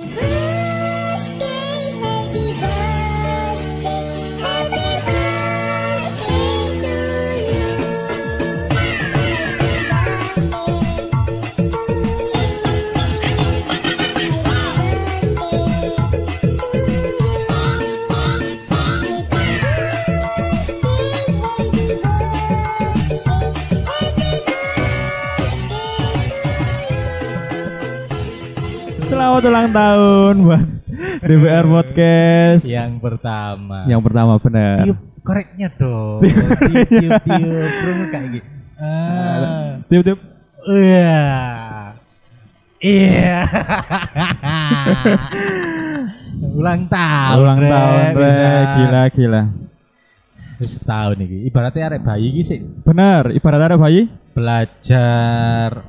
birthday, Selamat ulang tahun buat DPR Podcast. Yang pertama. Yang pertama benar. tiup koreknya dong. tiup tiup tiup Bro, kayak gitu. Ah. Tiup tiup. Iya. Iya. ulang tahun. ulang tahun. Rek. Gila gila. Wis setahun iki. Ibaratnya arek bayi iki sih Benar. Ibarat ada bayi. belajar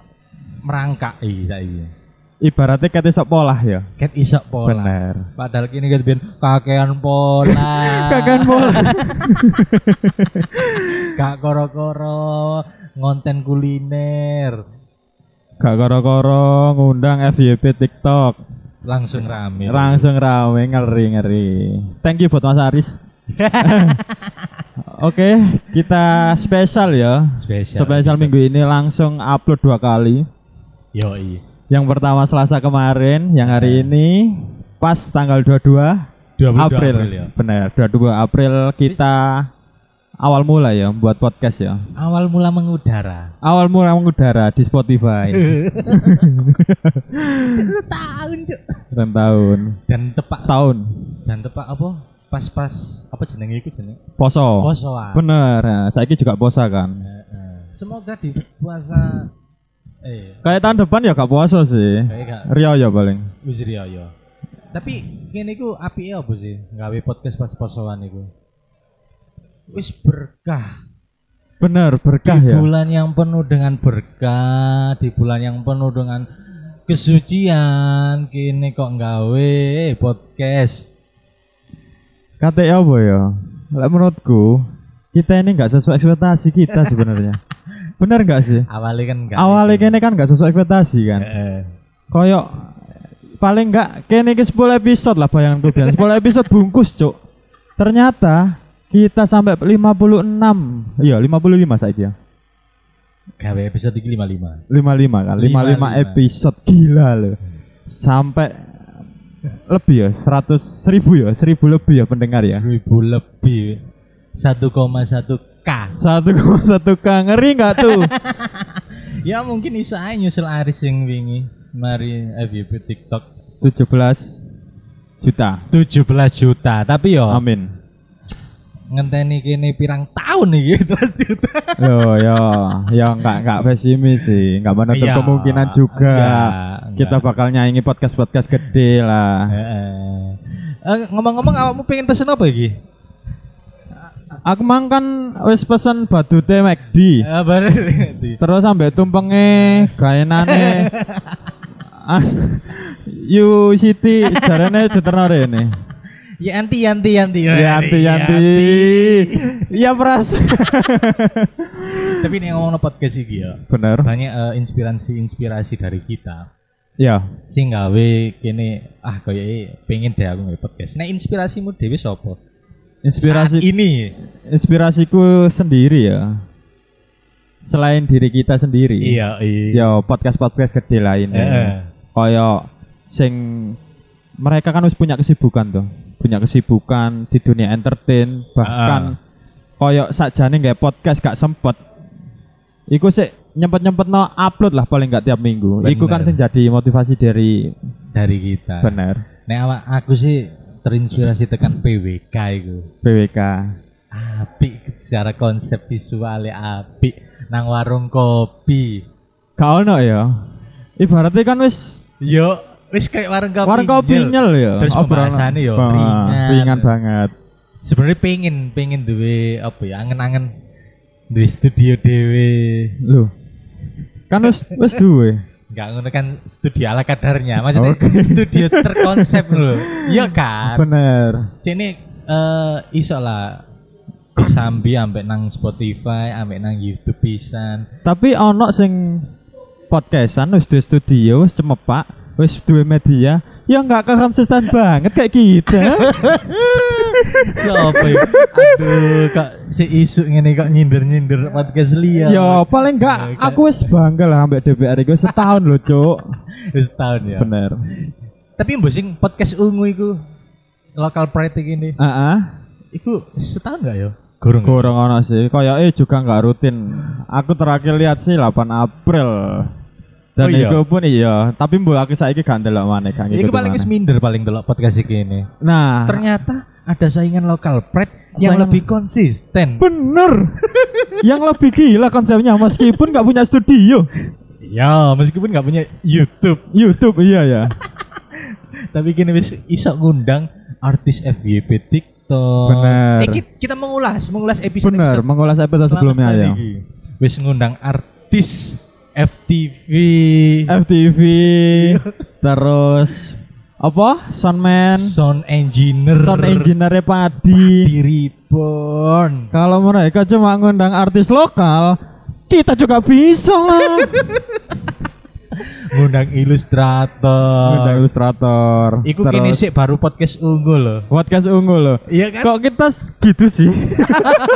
merangkak iki saiki. Ibaratnya kata sok pola ya. Ket iso pola. Benar. Padahal kini kan biyen kakean pola. Kakan pola. Gak koro-koro ngonten kuliner. Gak koro-koro ngundang FYP TikTok. Langsung rame. Langsung rame ngeri ngeri. Thank you buat Mas Aris. Oke, kita spesial ya. spesial. Spesial minggu ini langsung upload dua kali. Yo Yang pertama Selasa kemarin, yang hari ini pas tanggal 22 22 April. ya. Benar, 22 April kita awal mula ya buat podcast ya. Awal mula mengudara. Awal mula mengudara di Spotify. Tahun cuk. Tahun. Dan tepak Setahun. dan tepak apa? Pas-pas apa jenenge iku jenenge? Poso. Posoan. Bener, ya. saya juga puasa kan. Heeh. Semoga di puasa eh Kayak tahun depan ya gak puasa sih. kayak Rio ya paling. wis riyo yo. Tapi ngene iku apike apa sih? Gawe podcast pas posoan iku. Wis berkah. Bener, berkah di ya. bulan yang penuh dengan berkah, di bulan yang penuh dengan kesucian, kini kok nggawe podcast. Kata apa ya? Lah menurutku kita ini nggak sesuai ekspektasi kita sebenarnya. Bener nggak sih? Awalnya kan enggak. Awalnya kene kan nggak sesuai ekspektasi kan. Heeh. Koyok paling nggak kene ke 10 episode lah bayangan tuh 10 episode bungkus cuk. Ternyata kita sampai 56. Iya, 55 saiki ya. Gawe episode iki 55. 55 kan. 55 55. episode gila loh. Sampai lebih ya 100 seribu ya 1000 lebih ya pendengar ya 1000 lebih. 1,1 K. 1,1 k ngeri nggak tuh Ya mungkin iso ae nyusul Aris yang wingi. Mari FYP TikTok 17 juta 17 juta. Tapi yo amin ngenteni kene pirang tahun nih 17 juta. Loh ya ya nggak nggak pesimis sih nggak menutup Iya, kemungkinan juga enggak, kita enggak. bakal nyaingi podcast podcast gede lah Heeh. Eh, ngomong-ngomong awakmu pengen pesen apa iki? Aku mang kan wis pesen badute McD Eh bare terus sampai tumpenge gaenane Ah, Yu City jarane diterno rene. Ya anti anti anti. Ya anti anti. Iya pras. Tapi nih ngomong podcast iki ya. Bener. Banyak eh, inspirasi-inspirasi dari kita. Ya, Sing gawe kene ah kayak pengen deh aku nge podcast. Nah, inspirasimu dewe sapa? Inspirasi Saat ini. inspirasiku sendiri ya. Selain diri kita sendiri. Iya, iya. Ya podcast-podcast gede lainnya. Heeh. Kayak sing mereka kan harus punya kesibukan tuh. Punya kesibukan di dunia entertain bahkan koyok sakjane nggak podcast gak sempet. Iku sih nyempet-nyempet no upload lah paling nggak tiap minggu. Iku kan Bener. sing jadi motivasi dari Dari kita. bener Nek awak aku sih terinspirasi tekan PWK itu. BWK. Apik secara konsep visualnya apik nang warung kopi. Kau ono ya. Ibaratnya kan wis Yo, wis kayak warung kopi. warung kopi nyel. ya. Terus pembahasannya yo ringan. Ringan banget. Sebenarnya pengen pengen duwe apa ya angen-angen di studio dewe. Loh. Kan wis wis duwe. Enggak ngono kan studio ala kadarnya. Maksudnya Oke. studio terkonsep loh. Iya kan? Bener. Cini eh iso lah disambi ambek nang Spotify, ambek nang YouTube pisan. Tapi ono sing podcastan wis duwe studio, wis cemepak, wis duwe media, Ya nggak konsisten banget kayak kita. Siapa ya? Aduh, kok si isu ngene kok nyindir-nyindir podcast liya. ya paling enggak aku wis bangga lah ambek DPR iku setahun loh, Cuk. wis tahun ya. Bener. Tapi mbok sing podcast ungu iku lokal pride ini. Heeh. Iku setahun gak ya? Gorong. Kurang ono sih. Kayak eh juga nggak rutin. Aku terakhir lihat sih 8 April. Dan Oh iya? itu pun iya, tapi mbok aku saiki gak ndelok maneh kan Iku paling wis minder paling delok podcast iki ini. Nah, Ternyata ada saingan lokal pride yang Saingan- lebih konsisten. bener. yang lebih gila konsepnya meskipun nggak punya studio. Ya, meskipun nggak punya YouTube, YouTube iya ya. tapi kini wis iso ngundang artis FYP TikTok. Bener. Eh, ki- kita mengulas, mengulas episode Bener, mengulas episode sebelumnya ya. Wis ngundang artis FTV. FTV terus apa? Soundman, Sound engineer. sound engineer Padi. di Reborn. Kalau mereka cuma ngundang artis lokal, kita juga bisa lah. Ngundang ilustrator. ngundang ilustrator. Iku Terus kini sih baru podcast unggul loh. podcast unggul loh. Iya kan? Kok kita gitu sih?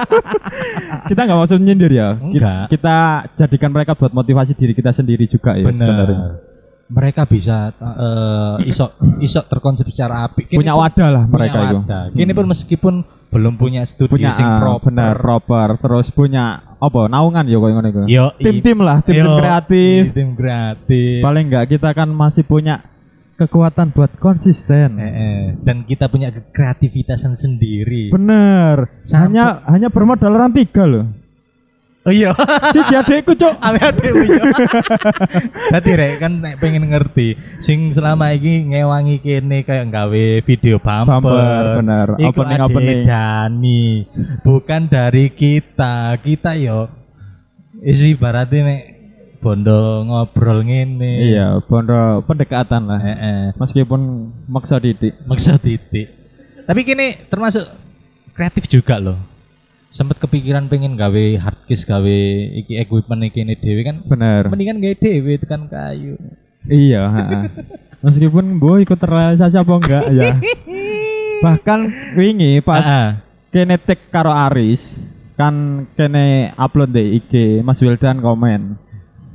kita nggak maksud nyindir ya. Enggak. Kita jadikan mereka buat motivasi diri kita sendiri juga ya. Sebenarnya. Mereka bisa eh, iso iso terkonsep secara apik. Kini Punya pun- wadah lah punya mereka itu. Kini pun meskipun belum punya studio Punya sing ah, proper. bener proper. Terus punya apa? Naungan ya ngono iku. Yo, Tim-tim lah, tim-tim kreatif. Tim kreatif. Paling enggak kita kan masih punya kekuatan buat konsisten. Eh, eh. Dan kita punya kreativitasan sendiri. Bener. Sampai- Hanya hanya bermodal tiga loh. Oh iya. Si jadekku cok. Ame adekmu yo. Dadi rek kan nek pengen ngerti sing selama iki ngewangi kene kayak gawe video bumper. Bumper, bener. Iku Opening- opening. Dani. Bukan dari kita. Kita yo isi ibaratnya nek bondo ngobrol ngene. Iya, bondo pendekatan lah. Heeh. Meskipun maksa didik. Maksud titik. Tapi kini termasuk kreatif juga loh. Sempet kepikiran pengen gawe hardcase gawe iki equipment iki ini dewe kan Bener. mendingan gawe dewe tekan kayu. Iya, ha-ha. Meskipun gue ikut terrealisasi apa enggak ya. Bahkan wingi pas Ah, kene tek karo Aris kan kene upload di IG Mas Wildan komen.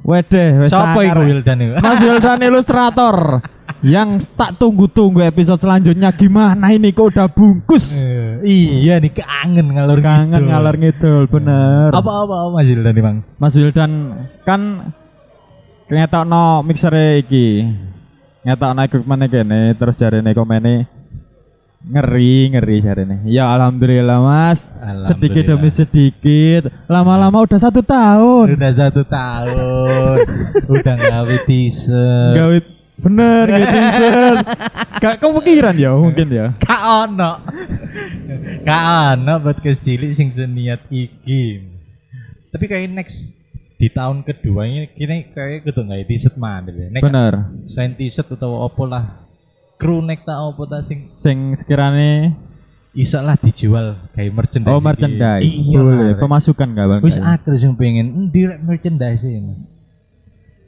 Wedeh, wes Siapa iku Wildan iku? Mas Wildan ilustrator yang tak tunggu-tunggu episode selanjutnya gimana ini kok udah bungkus. Eh, iya nih kangen ngalor Kangen ngidul. ngalor ngidul, bener. Apa apa apa Mas Wildan nih Bang? Mas Wildan kan ngetokno mixere iki. Ngetokno equipment kene terus jarene komene ngeri ngeri jarene. Ya alhamdulillah Mas. Sedikit Alhamdulillah. demi sedikit, lama-lama udah satu tahun. Udah satu tahun, udah gawe teaser. Gawe bener gitu teaser. Gak kepikiran ya mungkin ya. Kak ono, kak ono podcast cilik sing seniat iki. Tapi kayak next di tahun kedua ini kini kayak gitu nggak teaser mana deh. Bener. selain teaser atau apa lah, kru nek tak apa ta sing Sing sekiranya iso lah dijual kayak merchandise. oh merchandise. Iya. Boleh. Rek. Pemasukan gak Bang? Wis akhir sing pengen direct merchandise ini.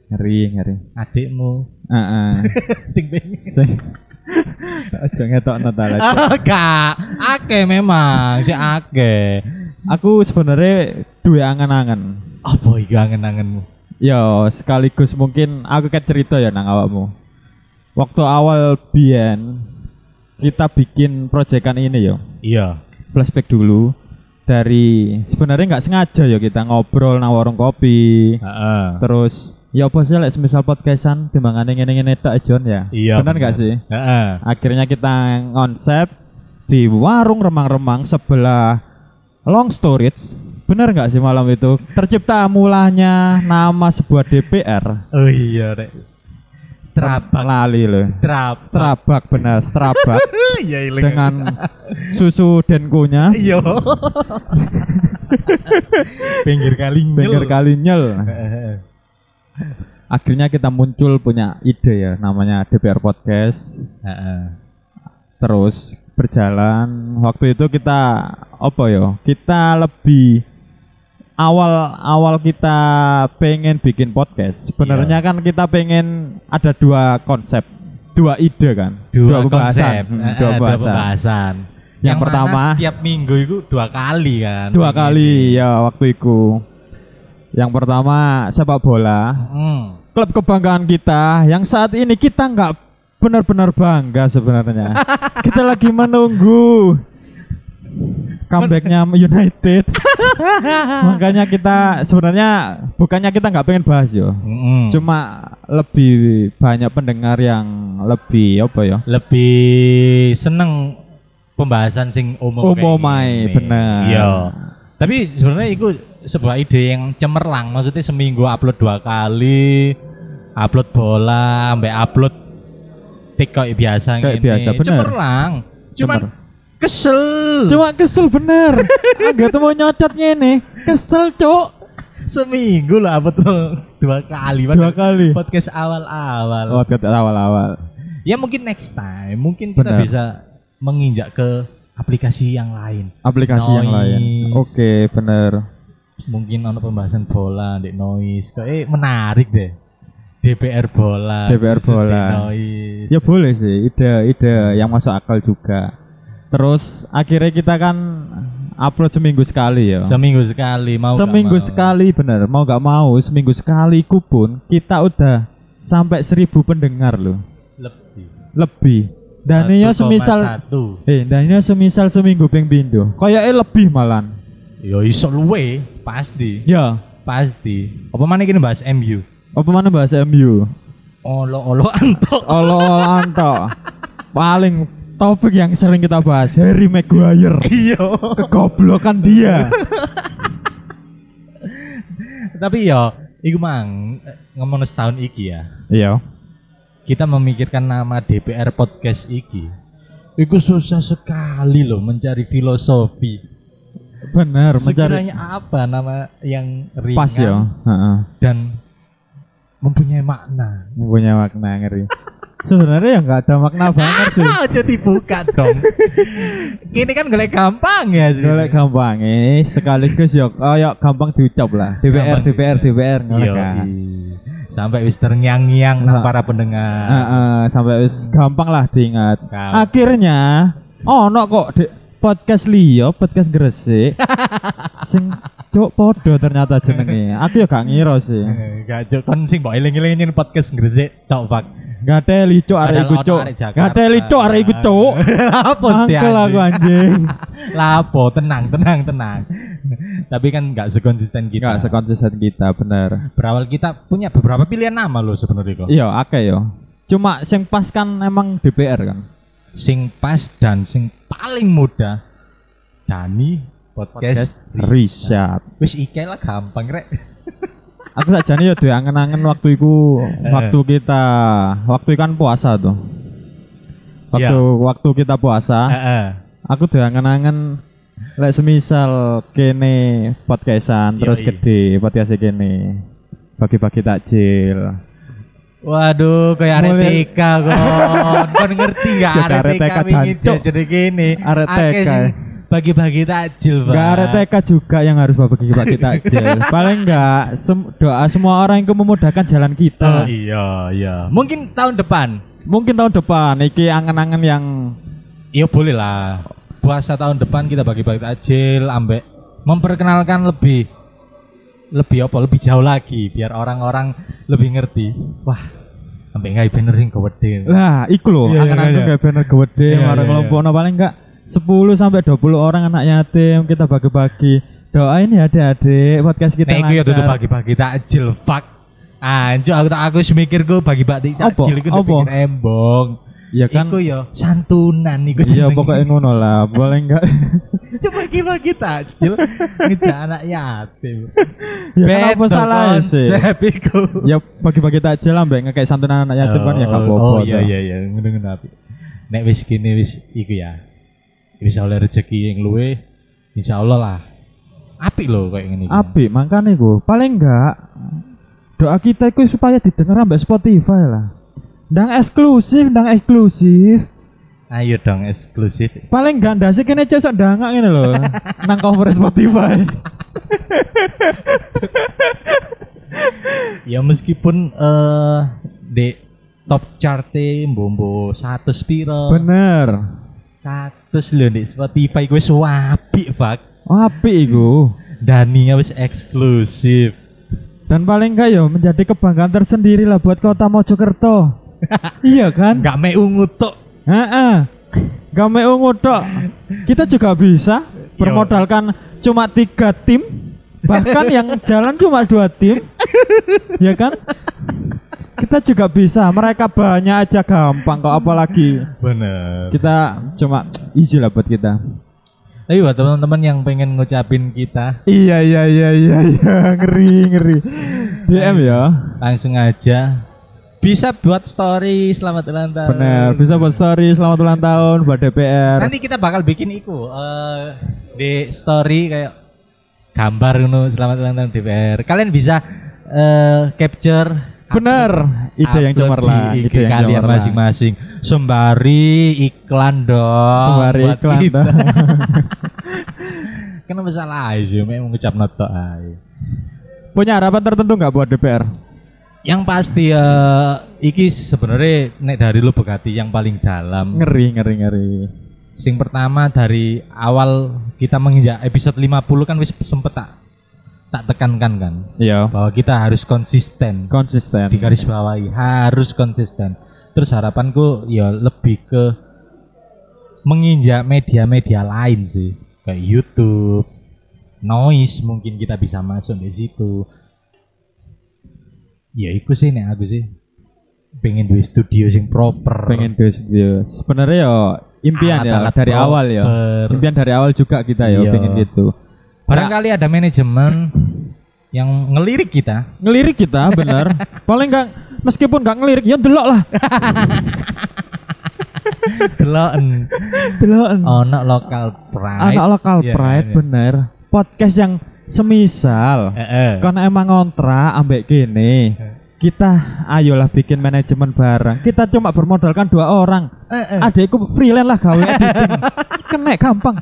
Ngeri ngeri. Adikmu Heeh. sing pengen. Sing Aja ngetokno ta lah. Ah, Kak, ake memang si ake. Aku sebenarnya dua angan-angan. Apa iki angen-angenmu? Ya sekaligus mungkin aku kayak cerita ya nang awakmu. Waktu awal Bian kita bikin proyekan ini yo. Iya. Flashback dulu dari sebenarnya nggak sengaja ya kita ngobrol nang warung kopi. Heeh. Terus ya apa sih like, semisal podcastan timbangane ngene-ngene tok John ya. Iya. Bener nggak sih? Heeh. Akhirnya kita konsep di warung remang-remang sebelah Long Storage. Bener nggak sih malam itu? Tercipta mulanya nama sebuah DPR. Oh iya, Rek. Strabak. Lali loh. Strabak. Strabak bener, Strabak Iya, dengan susu denkunya Iya. Pinggir kali pinggir kali nyel. Akhirnya kita muncul punya ide ya namanya DPR Podcast. Terus berjalan waktu itu kita apa ya? Kita lebih awal awal kita pengen bikin podcast. Sebenarnya kan kita pengen ada dua konsep, dua ide kan dua, pembahasan konsep, Hmm, eh, dua pembahasan pembahasan. Yang mana pertama- setiap minggu itu dua kali kan. dua kali ya waktu itu yang pertama sepak bola. Hmm. klub kebanggaan kita yang saat ini kita nggak benar-benar bangga sebenarnya kita lagi menunggu comebacknya United makanya kita sebenarnya bukannya kita nggak pengen bahas yo Mm-mm. cuma lebih banyak pendengar yang lebih apa ya lebih seneng pembahasan sing umum Umum bener. Iya. Tapi sebenarnya itu sebuah ide yang cemerlang. Maksudnya seminggu upload dua kali, upload bola, sampai upload tik kayak biasa Kayak biasa, bener. Cemerlang. Cuman Cemer. Kesel. cuma kesel bener agak tuh mau nyocot nih kesel cok seminggu lah upload dua kali. dua kali Podcast awal-awal. oh kata awal-awal Ya mungkin next time, mungkin kita Bener. bisa menginjak ke aplikasi yang lain. aplikasi yang lain Noise. oke bener Mungkin ono pembahasan bola di noise. Kok eh menarik deh. DPR bola. DPR bola. Noise. Ya boleh sih, ide-ide yang masuk akal juga. Terus akhirnya kita kan upload seminggu sekali ya. Seminggu sekali mau seminggu mau. sekali bener, mau nggak mau seminggu sekali ku pun kita udah sampai seribu pendengar loh, Lebih. lebih. Dan ini semisal, 1,1. eh, dan ini semisal seminggu ping pindo, kayaknya lebih malan. Yo iso luwe pasti. Ya, Pasti. Apa mana gini bahas MU? apa mana bahasa MU? Olo-olo antok. Olo anto. Paling topik yang sering kita bahas Harry Maguire. Iya. Kegoblokan dia. Tapi yo iku mang ngomong setahun iki ya. Iya. kita memikirkan nama DPR podcast iki itu susah sekali loh mencari filosofi Benar, mencari sekiranya apa nama yang ringan pas ya. Dan mempunyai makna Punya makna ngeri. Sebenarnya ya nggak ada makna banget sih. ah jadi buka dong ini kan golek gampang ya sih Golek gampang eh sekaligus yo oh, gampang diucap lah. DPR Gampang DPR DPR ngono kan. sampai wis terngiang-ngiang Nah. para pendengar Heeh, sampai wis gampang lah diingat. Gampang. Akhirnya ono kok di podcast Leo, podcast Gresik. sing cuk podo ternyata jenenge. Aku ya gak ngira sih. Eh, Gak jok kon sing mbok eling-elingin podcast Gresik tok Pak. Gak teli cuk arek iku cuk. Gak teli cuk arek iku cuk. Apa sih aku anjing? Lapo, tenang, tenang, tenang. Tapi kan nggak sekonsisten kita. Gak sekonsisten kita bener. Berawal kita punya beberapa pilihan nama loh sebenarnya kok. Iya, akeh yo. Cuma sing pas kan emang DPR kan. Sing pas dan sing paling mudah. Dani podcast, Richard. Wis iki lah gampang rek. Aku sajane yo duwe angen-angen waktu iku waktu kita waktu kan puasa tuh. Waktu waktu kita puasa, Heeh. aku duwe angen-angen lek semisal kene podcastan terus Yoi. gede podcast kene bagi-bagi takjil. Waduh, kayak arek TK kon. kon ngerti gak Ya, arek arek TK wingi jadi gini. Arek Akeh TK. Bagi-bagi takjil, Pak. Enggak ada TK juga yang harus bagi-bagi takjil. Paling enggak sem- doa semua orang yang memudahkan jalan Oh, kita. iya, iya. Mungkin tahun depan Mungkin tahun depan iki angen-angen yang Iya boleh lah. Puasa tahun depan kita bagi-bagi takjil, ambek memperkenalkan lebih lebih apa? Lebih jauh lagi biar orang-orang lebih ngerti. Wah, ambek nggak bener sing gede. Lah, iku lho, Iya, iya, angen-angen iya. kayak bener gede, marang kelompokno paling enggak 10 sampai 20 orang anak yatim kita bagi-bagi. Doain ya adik-adik podcast kita Nek ya lancar. tutup bagi-bagi takjil, fuck. Anjuk aku tak aku wis mikir ku bagi-bagi takjil iku Apa? pikir embong. Iya kan? Iku ya santunan iku Iya pokoknya ngono lah, boleh enggak? Coba bagi-bagi takjil ngejak anak yatim. ya kan apa salah sih? iku. Ya bagi-bagi takjil lah mbak ngekek santunan anak yatim kan ya gak apa-apa. Oh iya iya iya api. Nek wis kene wis iku ya. Bisa oleh rezeki yang luwe insyaallah lah. Apik loh kayak ngene iki. Apik, makanya gue paling enggak doa kita itu supaya didengar sampai Spotify lah. Ndang eksklusif, ndang eksklusif. Ayo dong eksklusif. Paling enggak ndase kene cesok ndangak ngene lho. nang cover Spotify. Ya meskipun eh di top charte mbombo 100 piro. Bener. 100 lho di Spotify gue wapi fak. Apik iku. Dani wis eksklusif. Dan paling enggak ya menjadi kebanggaan tersendiri lah buat kota Mojokerto. iya kan? Enggak me ungu tok. Heeh. Gak mau ungu tok. Kita juga bisa bermodalkan cuma tiga tim, bahkan yang jalan cuma dua tim, ya kan? Kita juga bisa. Mereka banyak aja gampang kok, apalagi Bener. kita cuma easy lah buat kita. Tapi buat teman-teman yang pengen ngucapin kita Iya iya iya iya iya ngeri ngeri. DM ya. langsung aja bisa buat story selamat ulang tahun. Bener. Bisa buat story selamat ulang tahun buat DPR. Nanti kita bakal bikin iku eh, di story kayak gambar ngono selamat ulang tahun DPR. Kalian bisa eh, capture Bener. Ide yang cemerlang. Ide yang kalian masing-masing. Sembari iklan dong. Sembari iklan kita. dong. Kenapa salah aja, memang ngucap noto. Punya harapan tertentu nggak buat DPR? Yang pasti eh iki sebenarnya nek dari lu Bekati yang paling dalam. Ngeri ngeri ngeri. Sing pertama dari awal kita menginjak episode 50 kan wis sempet tak tak tekankan kan Iya. bahwa kita harus konsisten Konsisten. di garis bawahi harus konsisten. Terus harapanku ya lebih ke menginjak media-media lain sih kayak YouTube, Noise mungkin kita bisa masuk di situ. Ya iku sih nek aku sih pengen duwe studio sing proper. Pengen dua studio. Sebenarnya ya impian ya Alat-alat dari proper. awal ya. Impian dari awal juga kita ya Iya. pengen gitu. Barangkali ada manajemen yang ngelirik kita. Ngelirik kita bener. Paling enggak meskipun enggak ngelirik ya delok lah. Deloken. Deloken. Ono lokal pride. Anak lokal Iya, pride iya. bener. Podcast yang semisal Heeh. karena emang ngontrak ambek gini. Kita ayolah bikin manajemen bareng. Kita cuma bermodalkan dua orang. Heeh. Adekku freelance lah gawe editing. Kena gampang.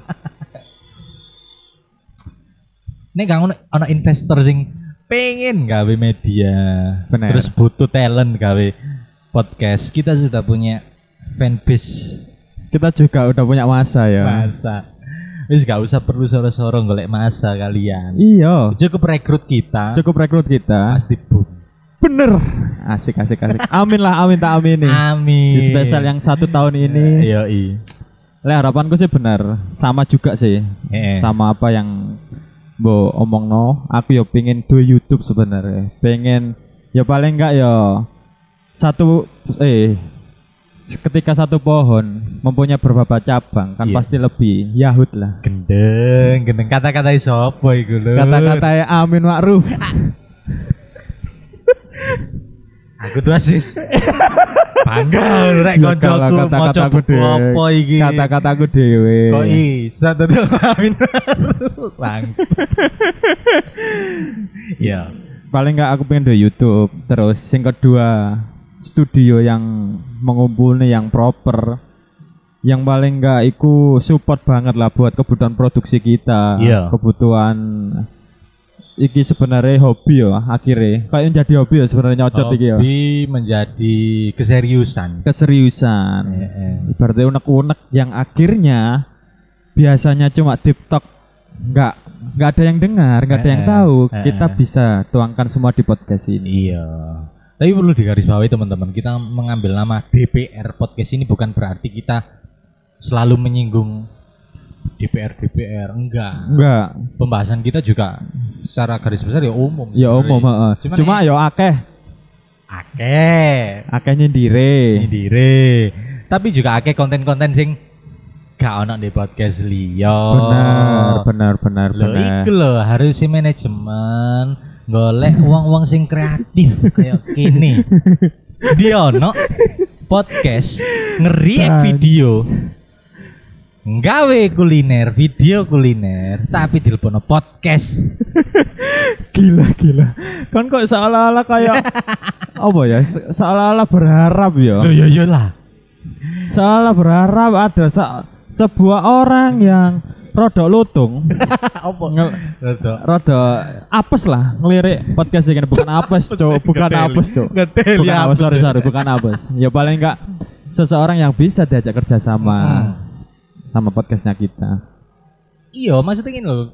Nek gak ono ono investor sing pengen gawe media. Bener. Terus butuh talent gawe podcast. Kita sudah punya fanbase Kita juga udah punya masa ya. masa. Wis gak usah perlu soro-soro golek masa kalian. Iya. Cukup rekrut kita. Cukup rekrut kita. Pasti boom. Bener. Asik asik asik. Amin lah amin tak amin nih. Amin. Di spesial yang satu tahun ini. Iya, iya. Le harapanku sih benar. Sama juga sih. Eh. Sama apa yang Bo omong no. Aku ya pengen do YouTube sebenarnya. Pengen ya paling enggak ya satu eh ketika satu pohon mempunyai beberapa cabang kan Iya. pasti lebih yahut lah. Gendeng, gendeng kata-kata sopo iku lho. Kata-kata Amin Ma'ruf. Aku tuh asis. Bangga lho rek koncoku maca buku dhewe. apa iki. Kata-kataku dewe. Kok iso tuh amin. Bang. Ya. paling nggak aku pengen do YouTube terus yang kedua studio yang mengumpulnya yang proper yang paling nggak iku support banget lah buat kebutuhan produksi kita Iya. kebutuhan iki sebenarnya hobi ya akhirnya. Kayak jadi hobi ya sebenarnya nyocot iki ya. Hobi menjadi keseriusan. keseriusan. Heeh. berarti unek-unek yang akhirnya biasanya cuma TikTok. Nggak nggak ada yang dengar nggak ada yang tahu. kita bisa tuangkan semua di podcast ini. Iya. Tapi perlu digarisbawahi teman-teman, kita mengambil nama DPR podcast ini bukan berarti kita selalu menyinggung DPR DPR enggak. enggak Pembahasan kita juga secara garis besar ya umum. ya umum heeh. Cuman cuma ya akeh akeh akeh nyendire sendiri. Tapi juga akeh konten-konten sing gak ono di podcast liya. benar benar benar benar iku lho harusnya manajemen golek uang-uang sing kreatif kayak gini. Dia ono podcast ngeriak video. Nggawe kuliner, video kuliner, tapi dilebono podcast. gila gila kan kok seolah-olah kayak apa ya se- seolah-olah berharap ya Loh ya iyalah. seolah berharap ada se- sebuah orang yang rodok lutung. Apa? Rada. Rada apes lah ngelirik podcast ini bukan apes, Cuk. Bukan apes. Ngedeli Bukan apes, sorry, sorry, bukan apes. Ya paling enggak seseorang yang bisa diajak kerja sama Hmm. Sama podcastnya kita. Iya, maksudnya gini loh.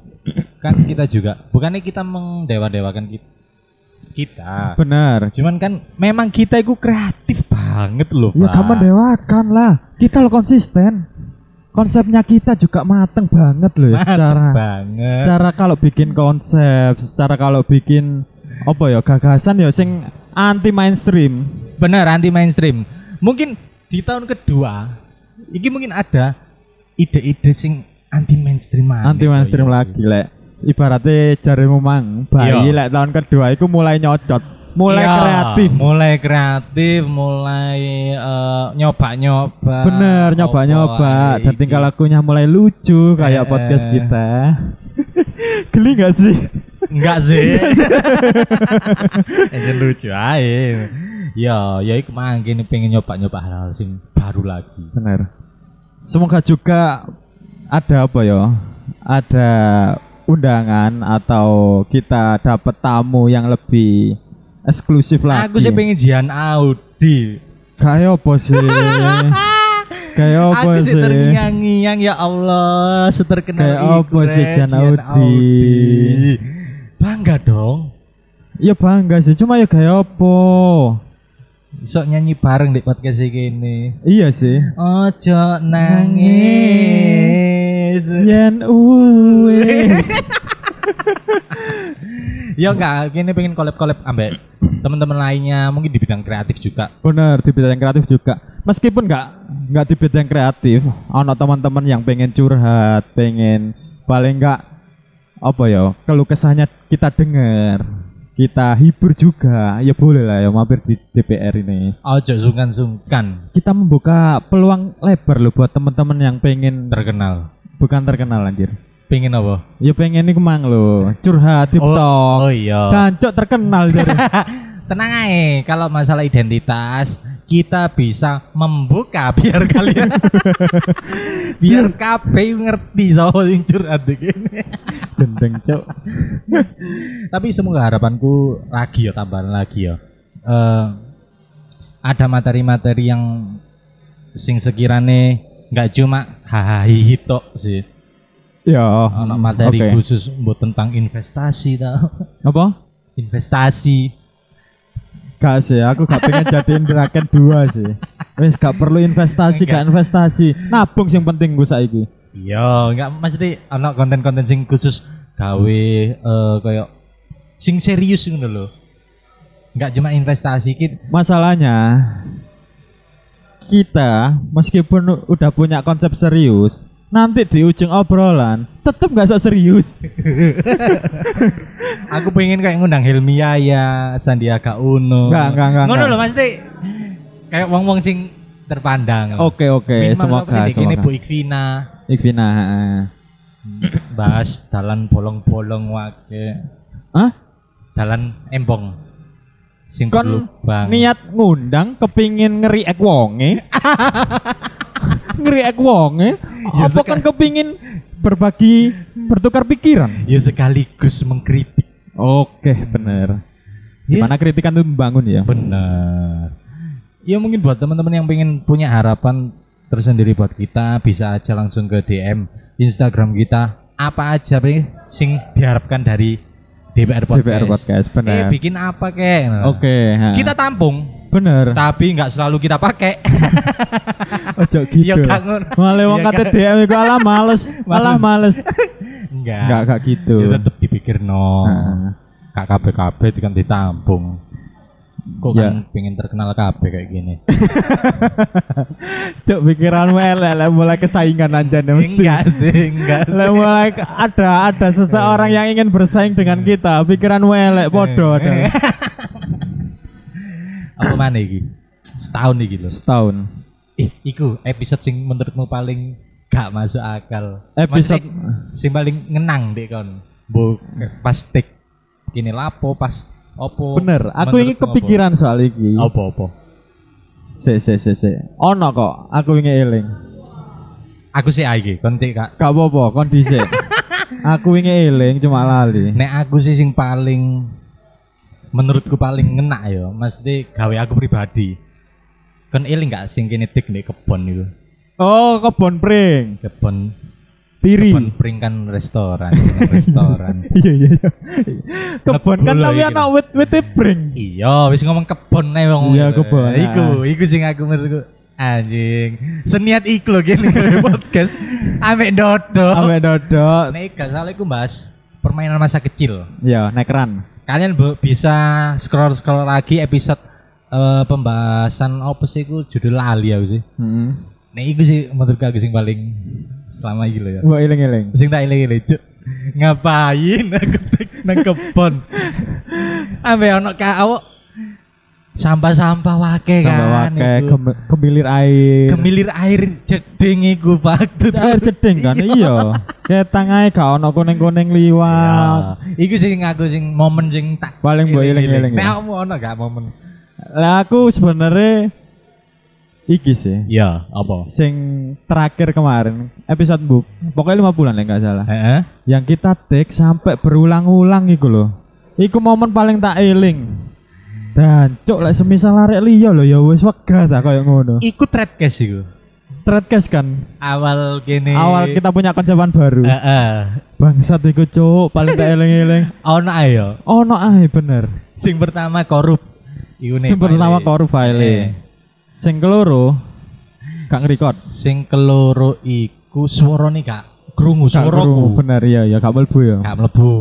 Kan kita juga bukannya kita mendewa-dewakan kita. Kita. Bener. Cuman kan memang kita itu kreatif banget loh, Ya Pak. kamu dewakan lah. Kita lo konsisten. Konsepnya kita juga mateng banget loh ya, Mantep secara banget. secara kalau bikin konsep, secara kalau bikin apa ya gagasan ya sing anti mainstream. Bener anti mainstream. Mungkin di tahun kedua ini mungkin ada ide-ide sing anti mainstream Anti mainstream Boy. lagi lek. Ibaratnya jarimu mang bayi Iya. lek tahun kedua itu mulai nyocot, mulai Iya, kreatif. mulai kreatif, mulai eh, nyoba-nyoba. Bener nyoba-nyoba Apa dan iki? tingkah lakunya mulai lucu kayak Eh. podcast kita. Geli gak sih? Enggak sih. Ini lucu aja. Ya, ya iku mangke pengen nyoba-nyoba hal-hal sing baru lagi. Bener. Semoga juga ada apa ya? Ada undangan atau kita dapat tamu yang lebih eksklusif lagi. Aku sih pengen jian Audi. Kayak apa sih? Kayak apa Aku sih sih? terngiang-ngiang ya Allah, seterkenal Kayak apa sih, Jian Jian Audi? Bangga dong. Ya bangga sih, cuma ya kayak apa? Sok nyanyi bareng di podcast ini. Iya sih. Ojo nangis. Yen uwes. Ya enggak, kini pengen collab-collab ambek teman-teman lainnya mungkin di bidang kreatif juga. Bener di bidang kreatif juga. Meskipun nggak nggak di bidang kreatif, ono teman-teman yang pengen curhat, pengen paling nggak apa ya, keluh kesahnya kita dengar, kita hibur juga, ya boleh lah ya mampir di DPR ini. Ojo sungkan-sungkan Kita membuka peluang lebar loh buat teman-teman yang pengen terkenal. bukan terkenal anjir. Pengen apa? Ya pengen nih kemang lo, curhat di Oh iya. Dancok terkenal dari Tenang aja, kalau masalah identitas kita bisa membuka biar kalian biar kabeh ngerti soal sing curhat iki. dendeng cok. Tapi semoga harapanku lagi ya tambahan lagi ya. Eh ada materi-materi yang sing sekirane nggak cuma hahaha tok sih. Ya, Ono materi oke. khusus buat tentang investasi tau. Apa? investasi. Gak sih, aku gak pengen jadiin bracket dua sih. Wes gak perlu investasi, gak investasi. Nabung sing penting gue saiki. Iya, enggak maksudnya ana konten-konten sing khusus gawe eh kayak sing serius ngono lho. Enggak cuma investasi kit. Masalahnya kita meskipun udah punya konsep serius, nanti di ujung obrolan tetep gak usah serius. Aku pengen kayak ngundang Helmi Yaya, Sandiaga Uno. Enggak, enggak, enggak, Ngono lho maksudnya kayak wong-wong sing terpandang. Oke oke, Minimal semoga sih, Ini semoga. Bu Ikvina Ikvina, heeh. bahas dalan bolong-bolong wake. Hah? Dalan embong. Sing Kon niat ngundang kepingin ngeriak wonge ngeriak wonge Ya, apa seka- kan kepingin berbagi bertukar pikiran Ya sekaligus mengkritik. oke bener Ya. gimana kritikan itu membangun ya Benar. Ya mungkin buat teman-teman yang pengen punya harapan tersendiri buat kita bisa aja langsung ke DM Instagram kita apa aja nih sing diharapkan dari DPR Podcast. DPR Podcast, benar. Eh bikin apa kek? Nah, oke ha. Kita tampung, bener tapi nggak selalu kita pakai. ojo gitu Ya, gak ngono. malah wong Ya, kate gak. DM iku alah males malah males Enggak. enggak enggak gitu Ya tetep dipikir no. Kak KB kan ditampung. Kok Ya. kan pengen terkenal KB kayak gini? cok pikiranmu elek lek mulai kesaingan aja nih mesti enggak sih, enggak sih. Lah mulai ada ada seseorang yang ingin bersaing dengan kita, pikiranmu elek podo ada. Apa mana iki? Setahun iki lho. Setahun. Eh, iku episode sing menurutmu paling gak masuk akal. Episode- Maksudnya, sing paling ngenang deh kon. Bu pas take kini lapo pas opo. Bener, aku ini kepikiran soal iki. Apa apa? Se se se se. Ono kok, aku ingin eling. Aku sih iki, kon cek Kak. Gak apa-apa, kon dhisik. Aku wingi eling cuma lali. Nek aku sih sing paling menurutku paling ngena ya, mesti gawe aku pribadi. Kon eling gak sing kene tik nek kebon itu. Oh, kebon pring. Kebon Tiri. kebon pring kan restoran, restoran. Iya iya iya. Kebon kan tapi lagi ana wit-wit pring. Iya, wis ngomong kebon ae wong. Iya, kebon. Iku, iku sing aku menurutku anjing. Seniat iku lho gini podcast. Ambek dodo. Ambek dodok. Nek gak salah iku bahas permainan masa kecil. Iya, naik keran. Kalian bisa scroll scroll lagi episode eh, pembahasan apa sih iku judul lali aku sih. Heeh. Nek iku sih menurut aku sing paling selama iki lho ya. Mbok eling-eling. Sing tak eling-eling cuk. Ngapain aku nang kebon. Ambek ono ka awak sampah-sampah wake kan. Wakai iku. gem- gemilir air. Gemilir air jeding iku Pak. air jeding kan iya. Kayak tangae gak ono kuning-kuning liwat. Ya, Iku sing aku sing momen sing tak Paling mbok eling-eling Nek ya. kamu ono gak momen? Lah aku sebenarnya iki sih. Iya, apa? Sing terakhir kemarin episode book pokoknya lima bulan ya nggak salah. Heeh. Yang kita take sampai berulang-ulang iku loh. Iku momen paling tak eling. Dan cok lek semisal arek liya lho ya wis wegah ta koyo ngono. Iku threadcast iku. Threadcast kan Awal gini. awal kita punya koncoban baru. Heeh. Bangsat iku cok paling tak eling-eling. Ono ayo. Ono ae bener. Sing pertama korup. Iku nih. Sing pertama korup file. Sing keloro gak ngerekord. Sing keloro iku suarane gak krungu suaraku. bener iya ya gak mlebu ya. Gak mlebu.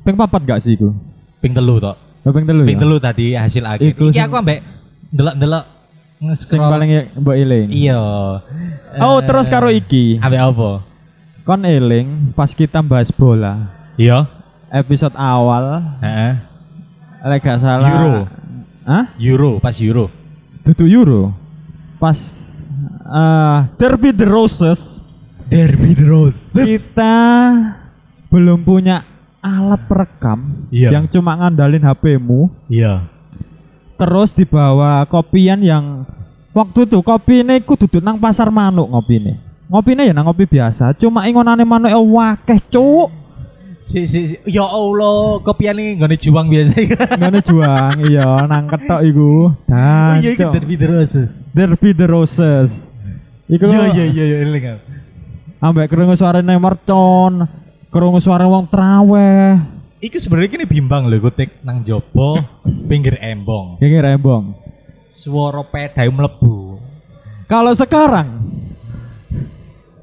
Ping papat gak sih iku? Ping telu tok. Oh, Ping telu. Ping ya? telu tadi hasil akhir. Iku Iki sing- aku ambek ndelok-ndelok Sing nge-scroll. paling ya- mbok eling. Iya. Oh, Eh, terus karo iki. Ambek apa? Kon eling pas kita bahas bola. Iya. Episode awal Heeh. lek gak salah. Euro. Hah? Euro, pas Euro. Dudu Euro. Pas eh Derby the Roses Derby Roses. kita belum punya alat perekam Iya. yang cuma ngandalin HP-mu Iya. terus dibawa kopian yang waktu itu kopi ini ku duduk nang pasar manuk ngopi ini ngopi ya nang ngopi biasa cuma ingonane manuk e wakeh cuk Si, si, si. Ya Allah, kopian ini nggak juang biasa. ngene juang iya nang ketok iku Oh dan iya, itu Derby Roses. Derby the Roses iku Iya, iya, iya, iya, aku. ambek krungu suarane mercon krungu suara wong traweh Iku sebenarnya kini bimbang loh, gue tek nang jopo pinggir embong. iki rembong Suara peda mlebu. kalau sekarang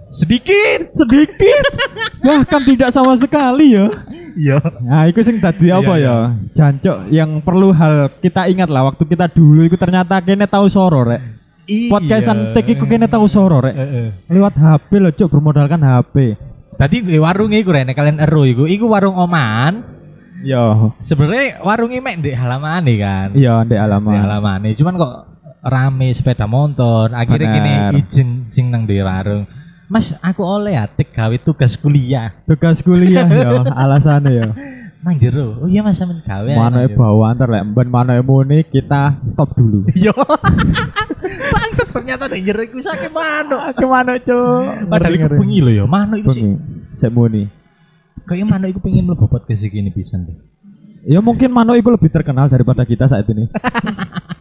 Sedikit. sedikit bahkan tidak sama sekali ya Iya. Nah, itu sing tadi apa Iya, ya? Jancok yang perlu hal kita ingat lah waktu kita dulu itu ternyata kene tahu soro rek. Iya. Podcastan tek iku kene tahu soro rek. Lewat HP loh, Cuk, bermodalkan HP. Tadi di warung iku rene kalian ero iku, iku warung oman. Yo, Sebenarnya warungnya mek di halaman nih kan. iya ndek Di alamat. halaman nih, cuman kok rame sepeda motor. Akhirnya Bener. gini izin sing nang di warung. Mas, aku oleh ya gawe tugas kuliah. Tugas kuliah yo, alasannya yo. Nang jero. Oh iya Mas sampean gawe. ae Mana nang jero. bawa antar lek ben muni kita stop dulu. Yo. Ternyata nang jero iku sakit manuk. Ke mana Cuk? Padahal iku bengi lho ya. Manuk iku sih. Sek muni. Kayak manuk iku pengen mlebu podcast iki ini pisan deh. Ya mungkin Mano itu lebih terkenal daripada kita saat ini.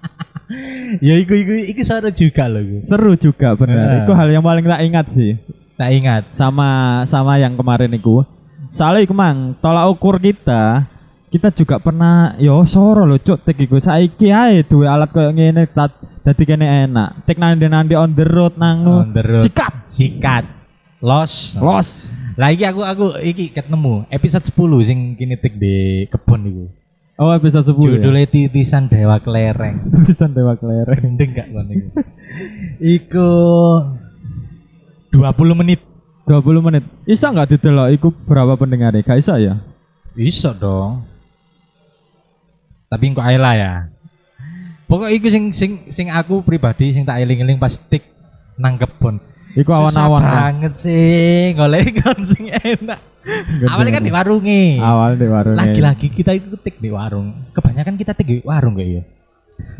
ya iku iku iku seru juga loh iku. Seru juga bener. Itu hal yang paling tak ingat sih. Tak ingat. sama sama yang kemarin itu soalnya iku mang tolak ukur kita kita juga pernah yo soro lho cuk tek iku saiki ae duwe alat koyo ngene tat dadi kene enak tek nandi nandi on the road nang On the road. sikap Sikat. Los. los Lagi aku aku iki ketemu episode 10 sing kini tik di kebun iku. oh bisa sepuluh ya? Judulnya titisan dewa kelereng. bisa dewa kelereng Gendeng gak kon iku? Iku 20 menit. 20 menit bisa nggak didelok iku berapa pendengarnya gak bisa ya Bisa dong. Tapi kok ae lah ya. Pokok iku sing sing sing aku pribadi sing tak eling-eling pas tik nang kebon. iku awan-awan banget sih golek kon sing enak. Awalnya kan di warungi. awal di warung Lagi-lagi kita itu tik di warung. Kebanyakan kita tik di warung kayak ya.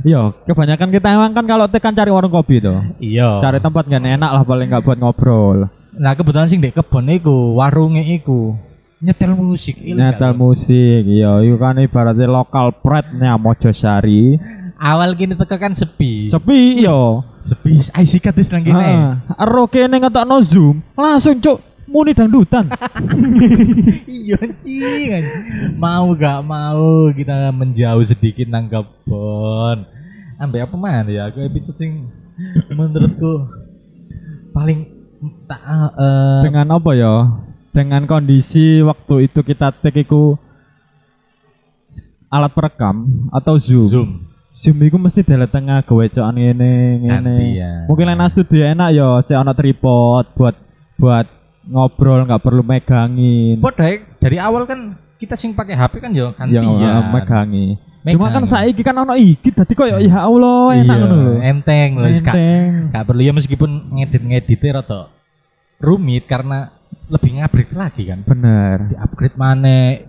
Iya, kebanyakan kita emang kan kalau tekan cari warung kopi tuh. Iya. Cari tempat nggak enak lah paling nggak buat ngobrol. Nah kebetulan sing dek kebon iku, warungnya iku nyetel musik. Nyetel musik, iya, itu kan ibaratnya lokal pride-nya Mojosari. Awal gini teka kan sepi. Sepi iya. sepi. Ai sikat wis nang kene. Heeh. Ero kene ngetokno Zoom, langsung cuk muni dangdutan. Iya anjing. Mau gak mau kita menjauh sedikit nang kebon. Ambek apa mana ya? Aku episode sing menurutku paling tak eh, Dengan apa ya? Dengan kondisi waktu itu kita take iku alat perekam atau Zoom. Zoom. Zoom iku mesti dalam tengah gawecokan ngene ngene. Gantian. Mungkin lain studio enak ya, saya ana tripod buat buat ngobrol nggak perlu megangin. Padahal dari awal kan kita sing pakai HP kan ya yang gantian. uh, megangi. Cuma kan Megangi. saiki kan ono iki dadi koyo ya Allah enak Iya, ngono lho. enteng loh. Gak, Enteng. gak perlu ya meskipun ngedit-ngeditnya rada rumit karena lebih ngupgrade lagi kan. Bener. Di upgrade mana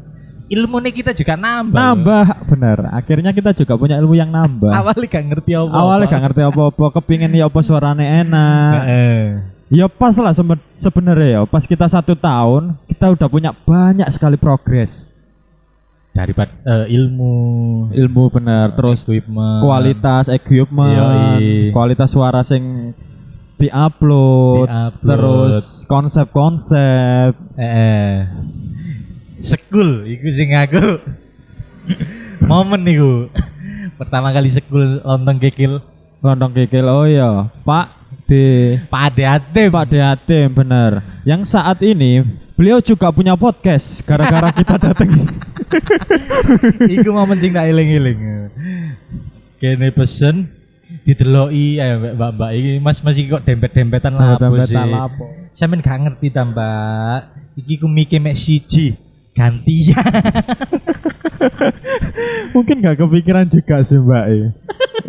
ilmu kita juga nambah. loh. Nambah bener. Akhirnya kita juga punya ilmu yang nambah. Awalnya gak ngerti apa. Awalnya gak ngerti apa-apa, kepingin ya apa suaranya enak. Ya pas lah sebe- sebenarnya ya, pas kita satu tahun kita udah punya banyak sekali progres. Daripada eh, ilmu, Ilmu bener, terus equipment, kualitas equipment, Yoi. kualitas suara sing diupload, Di-upload. terus konsep-konsep. Eh, sekul, iku sing aku momen niku. Pertama kali sekul lontong kekil Lontong kikil, oh iya, Pak D. Pak Ade Pak D Atim, bener. Yang saat ini beliau juga punya podcast gara-gara kita datang. Iku momen sing tak eling-eling. Kene pesen dideloki ayo mbak mbak mbak iki mas mas iki kok dempet dempetan lah apa sih lapo. Sampeyan gak ngerti ta mbak iki ku mikir mek siji gantian Mungkin gak kepikiran juga sih Mbak. E.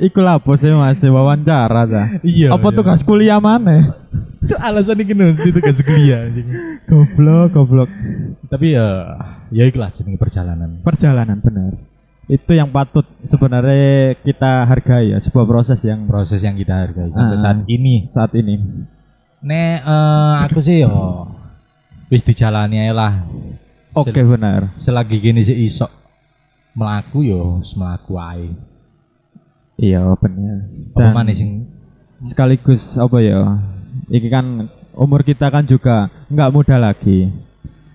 Iku lapo sih masih wawancara ta. iya Apa tugas kuliah mana? Cuk alasan iki nus itu gak kuliah. Goblok, goblok. tapi ya ya ikulah jenenge perjalanan Perjalanan bener. Itu yang patut sebenarnya kita hargai ya, sebuah proses yang proses yang kita hargai sampai Ah. saat ini saat ini. nek eh, aku sih yo wis dijalani lah Oke benar. selagi gini sih iso melaku yo wis melaku ae Iya benar. apa mana sing sekaligus apa ya? Ini kan umur kita kan juga nggak muda lagi.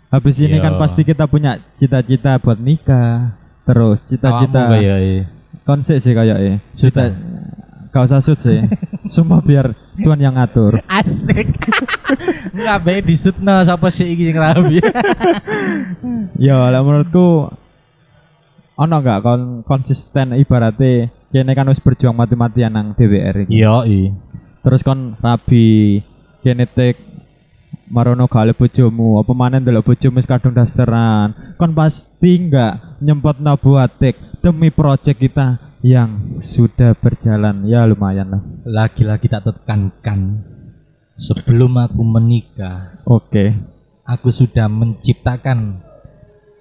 Habis ini Iya. kan pasti kita punya cita-cita buat nikah. Terus cita-cita e. konsep sih kayak. Sudah. Gak usah sud sih. Semua biar Tuhan yang ngatur. asik baik disutno sapa sih iki sing rabi Ya, lah menurutku ono nggak kon konsisten ibaratnya kene kan wis berjuang mati-matian nang DWR iki. iya i Terus kon rabi kene tek marono gale bojomu apa maneh ndelok bojomu wis kadung dasteran. Kon pasti nggak nyempetno buat tek demi project kita yang sudah berjalan ya lumayan lah. lagi-lagi tak tekankan sebelum aku menikah Oke. aku sudah menciptakan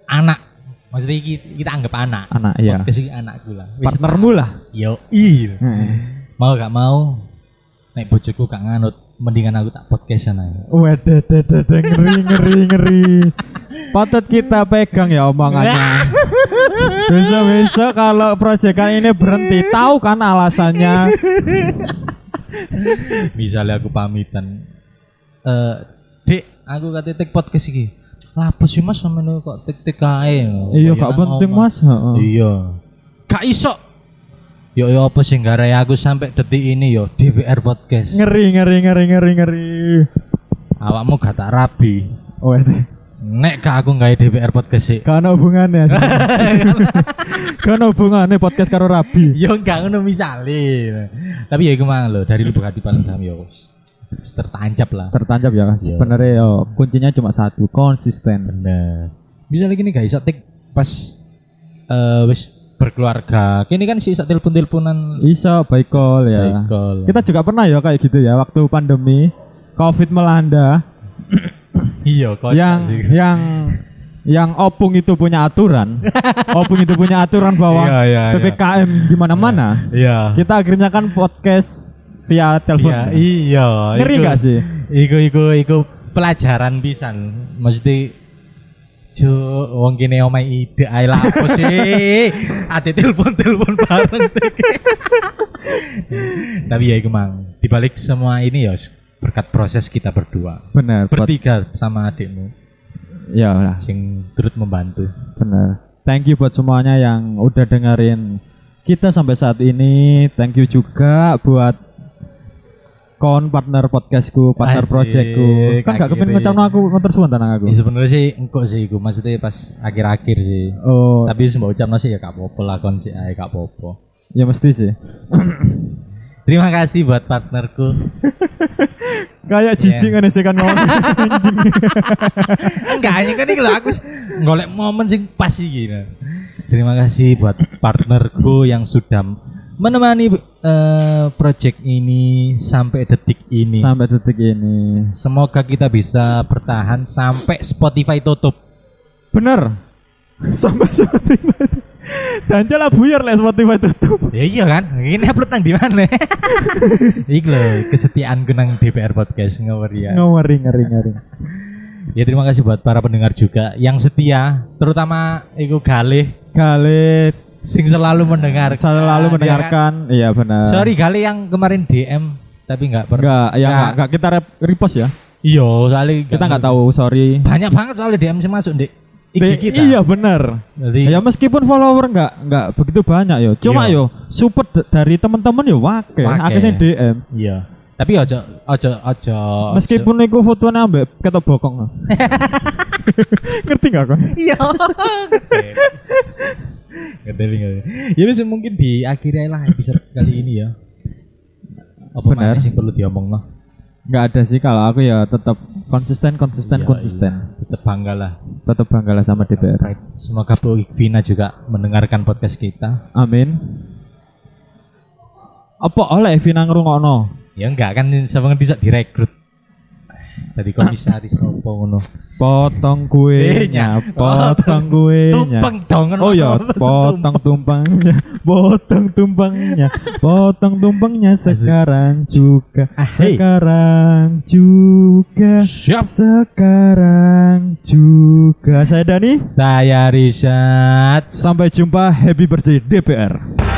anak maksudnya iki- kita anggap anak Anak ya. Podcast iki anakku lah Partnermu lah. yo i Heeh. mau gak mau nek bojoku gak nganut mendingan aku tak podcastan aja Waduh, waduh, waduh, ngeri, ngeri, ngeri. Patut kita pegang ya omongannya. Besok-besok kalau proyekan ini berhenti, tahu kan alasannya? misalnya aku pamitan eh dek aku kata tik podcast iki. Lapo sih mas sama kok tik tik kae Iya, gak penting mas. Iya. Gak iso. Yo yo apa sih garai aku sampai detik ini yo DPR podcast. Ngeri, ngeri, ngeri, ngeri, ngeri. awakmu gak tak rabi. Waduh, nek gak aku nggak DPR podcast sih ada hubungannya. Ada hubungannya podcast karo Rabi. yo gak ngono misale tapi ya gimana lo dari lubuk hati paling dalam yo tertancap lah Tertancap ya, sebenarnya yo kuncinya cuma satu, konsisten. Bener. Bisa lagi nih iso tik pas eh wis berkeluarga. Kini kan sih iso telepon-teleponan Iso by call ya. by call. Kita juga pernah ya kayak gitu ya waktu pandemi Covid melanda iya kocak yang sih. yang yang opung itu punya aturan, opung itu punya aturan bahwa Iya, iya, iya. ppkm di mana-mana. Iya. Kita akhirnya kan podcast via telepon. Iya, iya. Ngeri iku- nggak sih? Iku iku iku pelajaran pisan. Mesti Jo, wong kene omai ide ae lah apa sih? Ate telepon-telepon bareng. Tapi ya iku mang, dibalik semua ini ya berkat proses kita berdua. Benar. buat- Bertiga sama adikmu Ya lah, sing turut membantu. benar. Thank you buat semuanya yang udah dengerin kita sampai saat ini. Thank you juga buat kon partner podcastku, partner Asik, projectku. Kan gak kepen akhirnya. ngucapno aku ngeter suwun tanang aku. Ya, sebenarnya sih engkau sih iku maksudnya pas akhir-akhir sih. Oh, Tapi semua ucapno sih ya gak apa-apa lah kon sih ae gak apa-apa. ya mesti sih. Terima kasih buat partnerku. Kayak jijik kan sih kan ngomong. Enggak hanya kan ini aku golek momen sing pas iki. Terima kasih buat partnerku yang sudah menemani eh, project ini sampai detik ini. sampai detik ini. Semoga kita bisa bertahan sampai Spotify tutup. Bener. Sampai Spotify. Dan jalan buyar lah Spotify tutup. Ya iya kan, ini upload nang di mana? Iku lho, kesetiaanku nang DPR podcast ngawur ya. Ngeri ngeri ngeri. Ya terima kasih buat para pendengar juga yang setia, terutama iku Galih Kali sing selalu mendengar. selalu mendengarkan. Iya benar. Sorry Galih yang kemarin DM tapi nggak pernah. Enggak, ya enggak, enggak kita rep- repost ya. Iya, soalnya Kita enggak tahu, sorry. Banyak banget soalnya DM yang masuk di IG kita. Iya. Jadi Ya meskipun follower enggak enggak begitu banyak yo. Cuma Iya. yo support dari teman-teman yo wake, Wake. akeh sing DM. iya. Tapi ojo ojo ojo. Meskipun iku fotonya ambek ketok bokong. Ngerti enggak kon? iya. Ngedeli ngedeli. Ya wis mungkin di akhir lah episode kali ini ya. Apa Benar. sing perlu diomong lah. Enggak ada sih kalau aku ya tetap konsisten konsisten Iya, konsisten. iya. Tetap bangga lah. Tetap bangga lah sama DPR. Right. Semoga Bu Vina juga mendengarkan podcast kita. Amin. Apa oleh Vina ngrungokno? Ya enggak kan sama bisa direkrut. Dari komisaris opo ngono. Potong kuenya, potong kuenya. Tumpeng dong. Oh ya, potong tumpangnya, potong tumpangnya, potong tumpangnya sekarang juga, Ah, sekarang juga, Siap. sekarang juga. Saya Dani, Saya Rishad. sampai jumpa. Happy birthday DPR.